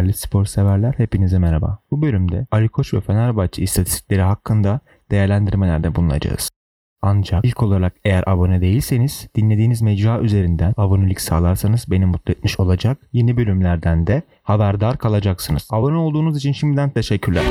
Değerli spor severler hepinize merhaba. Bu bölümde Ali Koç ve Fenerbahçe istatistikleri hakkında değerlendirmelerde bulunacağız. Ancak ilk olarak eğer abone değilseniz dinlediğiniz mecra üzerinden abonelik sağlarsanız beni mutlu etmiş olacak. Yeni bölümlerden de haberdar kalacaksınız. Abone olduğunuz için şimdiden teşekkürler.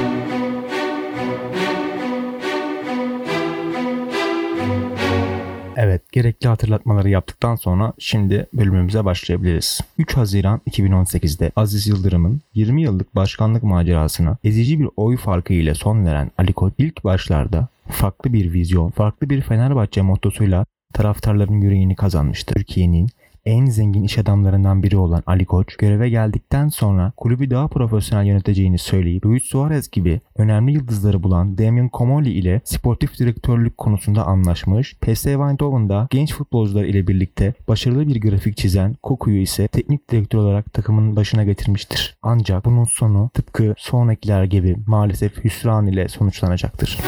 Evet, gerekli hatırlatmaları yaptıktan sonra şimdi bölümümüze başlayabiliriz. 3 Haziran 2018'de Aziz Yıldırım'ın 20 yıllık başkanlık macerasına ezici bir oy farkı ile son veren Ali Koç ilk başlarda farklı bir vizyon, farklı bir Fenerbahçe mottosuyla taraftarların yüreğini kazanmıştı. Türkiye'nin en zengin iş adamlarından biri olan Ali Koç göreve geldikten sonra kulübü daha profesyonel yöneteceğini söyleyip Luis Suarez gibi önemli yıldızları bulan Damien Comolli ile sportif direktörlük konusunda anlaşmış. PSV Eindhoven'da genç futbolcular ile birlikte başarılı bir grafik çizen Koku'yu ise teknik direktör olarak takımın başına getirmiştir. Ancak bunun sonu tıpkı sonrakiler gibi maalesef hüsran ile sonuçlanacaktır.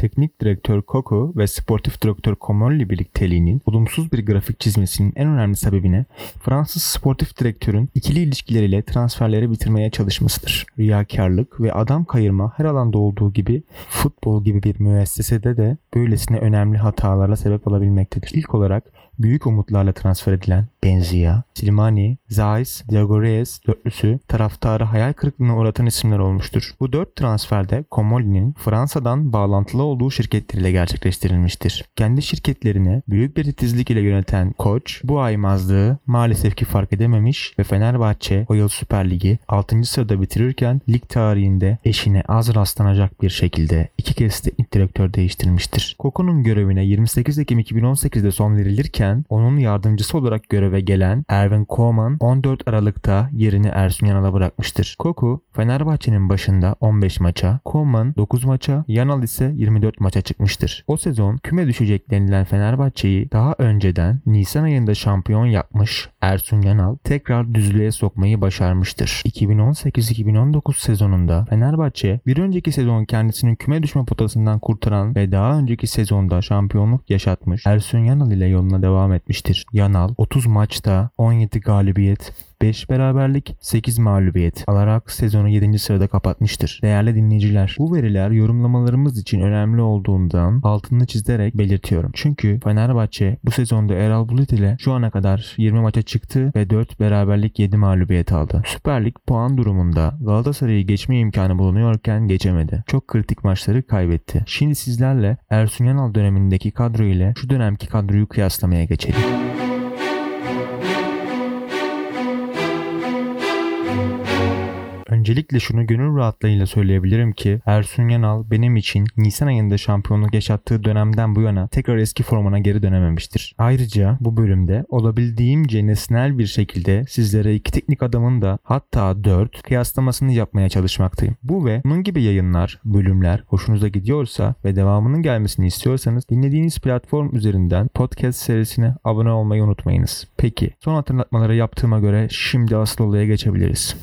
Teknik direktör Koku ve sportif direktör Komolli birlikteliğinin olumsuz bir grafik çizmesinin en önemli sebebine Fransız sportif direktörün ikili ilişkileriyle transferleri bitirmeye çalışmasıdır. Riyakarlık ve adam kayırma her alanda olduğu gibi futbol gibi bir müessesede de böylesine önemli hatalarla sebep olabilmektedir. İlk olarak büyük umutlarla transfer edilen Benzia, Slimani, Zayis, Diego Reyes dörtlüsü taraftarı hayal kırıklığına uğratan isimler olmuştur. Bu dört transferde Komoli'nin Fransa'dan bağlantılı olduğu şirketleriyle gerçekleştirilmiştir. Kendi şirketlerine büyük bir titizlik ile yöneten koç bu aymazlığı maalesef ki fark edememiş ve Fenerbahçe o yıl Süper Ligi 6. sırada bitirirken lig tarihinde eşine az rastlanacak bir şekilde iki kez teknik direktör değiştirmiştir. Koku'nun görevine 28 Ekim 2018'de son verilirken onun yardımcısı olarak göreve gelen Erwin Koeman 14 Aralık'ta yerini Ersun Yanal'a bırakmıştır. Koku Fenerbahçe'nin başında 15 maça, Koeman 9 maça, Yanal ise 24 maça çıkmıştır. O sezon küme düşecek denilen Fenerbahçe'yi daha önceden Nisan ayında şampiyon yapmış Ersun Yanal tekrar düzlüğe sokmayı başarmıştır. 2018-2019 sezonunda Fenerbahçe bir önceki sezon kendisinin küme düşme potasından kurtaran ve daha önceki sezonda şampiyonluk yaşatmış Ersun Yanal ile yoluna devam etmiştir. Yanal 30 maçta 17 galibiyet, 5 beraberlik, 8 mağlubiyet alarak sezonu 7. sırada kapatmıştır. Değerli dinleyiciler, bu veriler yorumlamalarımız için önemli olduğundan altını çizerek belirtiyorum. Çünkü Fenerbahçe bu sezonda Erol Bulut ile şu ana kadar 20 maça çıktı ve 4 beraberlik 7 mağlubiyet aldı. Süper Lig puan durumunda Galatasaray'ı geçme imkanı bulunuyorken geçemedi. Çok kritik maçları kaybetti. Şimdi sizlerle Ersun Yanal dönemindeki kadro ile şu dönemki kadroyu kıyaslamaya geçelim. Öncelikle şunu gönül rahatlığıyla söyleyebilirim ki Ersun Yanal benim için Nisan ayında şampiyonluk yaşattığı dönemden bu yana tekrar eski formuna geri dönememiştir. Ayrıca bu bölümde olabildiğimce nesnel bir şekilde sizlere iki teknik adamın da hatta dört kıyaslamasını yapmaya çalışmaktayım. Bu ve bunun gibi yayınlar, bölümler hoşunuza gidiyorsa ve devamının gelmesini istiyorsanız dinlediğiniz platform üzerinden podcast serisine abone olmayı unutmayınız. Peki son hatırlatmaları yaptığıma göre şimdi asıl olaya geçebiliriz.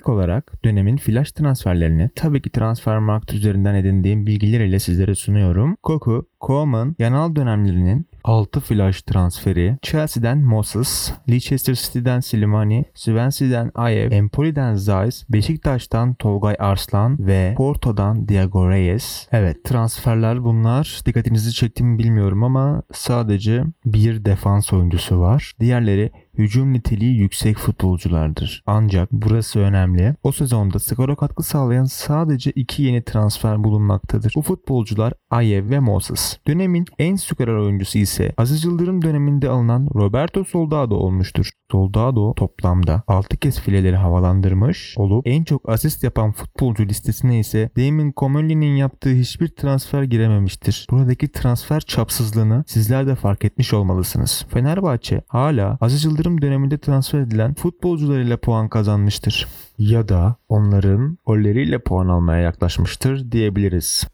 İlk olarak dönemin flash transferlerini tabii ki Transfermarkt üzerinden edindiğim bilgiler ile sizlere sunuyorum. Koku, Koeman, yanal dönemlerinin 6 flash transferi Chelsea'den Moses, Leicester City'den Slimani, Swansea'den Ayev, Empoli'den Zeiss, Beşiktaş'tan Tolgay Arslan ve Porto'dan Diego Reyes. Evet transferler bunlar. Dikkatinizi çekti mi bilmiyorum ama sadece bir defans oyuncusu var. Diğerleri hücum niteliği yüksek futbolculardır. Ancak burası önemli. O sezonda skora katkı sağlayan sadece iki yeni transfer bulunmaktadır. Bu futbolcular Ayev ve Moses. Dönemin en skorer oyuncusu ise Aziz Yıldırım döneminde alınan Roberto Soldado olmuştur. Soldado toplamda 6 kez fileleri havalandırmış olup en çok asist yapan futbolcu listesine ise Damien Comolli'nin yaptığı hiçbir transfer girememiştir. Buradaki transfer çapsızlığını sizler de fark etmiş olmalısınız. Fenerbahçe hala Aziz Yıldırım döneminde transfer edilen futbolcularıyla puan kazanmıştır. Ya da onların golleriyle puan almaya yaklaşmıştır diyebiliriz.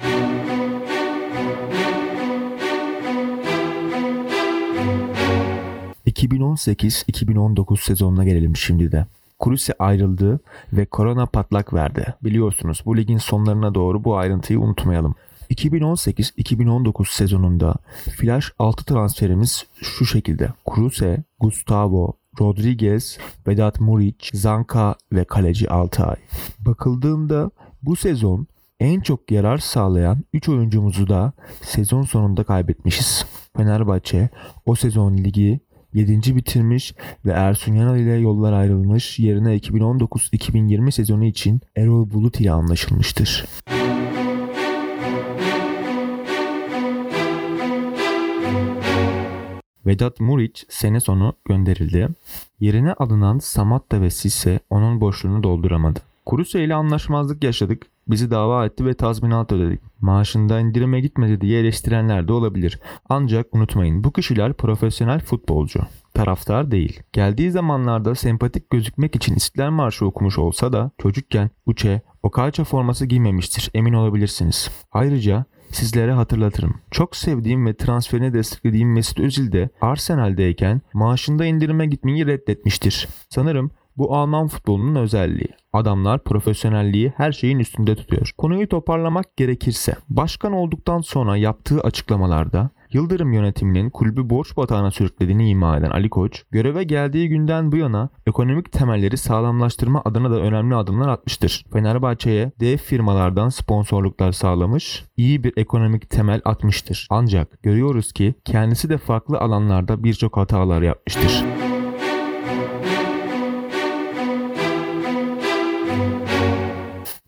2018-2019 sezonuna gelelim şimdi de. Kruse ayrıldı ve korona patlak verdi. Biliyorsunuz bu ligin sonlarına doğru bu ayrıntıyı unutmayalım. 2018-2019 sezonunda flash 6 transferimiz şu şekilde. Kruse, Gustavo, Rodriguez, Vedat Muric, Zanka ve kaleci Altay. Bakıldığında bu sezon en çok yarar sağlayan 3 oyuncumuzu da sezon sonunda kaybetmişiz. Fenerbahçe o sezon ligi 7. bitirmiş ve Ersun Yanal ile yollar ayrılmış yerine 2019-2020 sezonu için Erol Bulut ile anlaşılmıştır. Vedat Muric sene sonu gönderildi. Yerine alınan Samatta ve Sisse onun boşluğunu dolduramadı. Kuruse ile anlaşmazlık yaşadık. Bizi dava etti ve tazminat ödedik. Maaşında indirime gitmedi diye eleştirenler de olabilir. Ancak unutmayın bu kişiler profesyonel futbolcu. Taraftar değil. Geldiği zamanlarda sempatik gözükmek için İstiklal Marşı okumuş olsa da çocukken Uçe, Okaça forması giymemiştir emin olabilirsiniz. Ayrıca sizlere hatırlatırım. Çok sevdiğim ve transferini desteklediğim Mesut Özil de Arsenal'deyken maaşında indirime gitmeyi reddetmiştir. Sanırım bu Alman futbolunun özelliği. Adamlar profesyonelliği her şeyin üstünde tutuyor. Konuyu toparlamak gerekirse, başkan olduktan sonra yaptığı açıklamalarda Yıldırım yönetiminin kulübü borç batağına sürüklediğini ima eden Ali Koç, göreve geldiği günden bu yana ekonomik temelleri sağlamlaştırma adına da önemli adımlar atmıştır. Fenerbahçe'ye dev firmalardan sponsorluklar sağlamış, iyi bir ekonomik temel atmıştır. Ancak görüyoruz ki kendisi de farklı alanlarda birçok hatalar yapmıştır.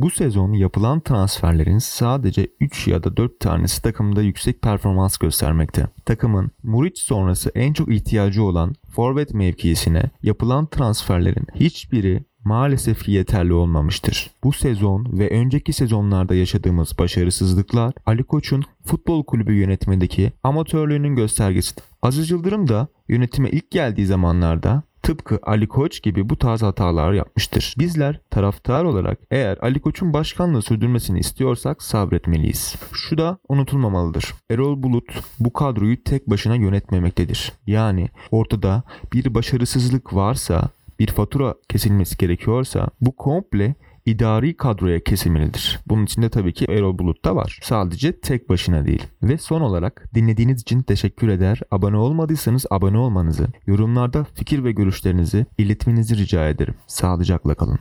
Bu sezon yapılan transferlerin sadece 3 ya da 4 tanesi takımda yüksek performans göstermekte. Takımın Muric sonrası en çok ihtiyacı olan forvet mevkisine yapılan transferlerin hiçbiri maalesef yeterli olmamıştır. Bu sezon ve önceki sezonlarda yaşadığımız başarısızlıklar Ali Koç'un futbol kulübü yönetmedeki amatörlüğünün göstergesidir. Aziz Yıldırım da yönetime ilk geldiği zamanlarda tıpkı Ali Koç gibi bu tarz hatalar yapmıştır. Bizler taraftar olarak eğer Ali Koç'un başkanlığı sürdürmesini istiyorsak sabretmeliyiz. Şu da unutulmamalıdır. Erol Bulut bu kadroyu tek başına yönetmemektedir. Yani ortada bir başarısızlık varsa bir fatura kesilmesi gerekiyorsa bu komple idari kadroya kesilmelidir. Bunun içinde tabii ki Erol Bulut da var. Sadece tek başına değil. Ve son olarak dinlediğiniz için teşekkür eder. Abone olmadıysanız abone olmanızı, yorumlarda fikir ve görüşlerinizi iletmenizi rica ederim. Sağlıcakla kalın.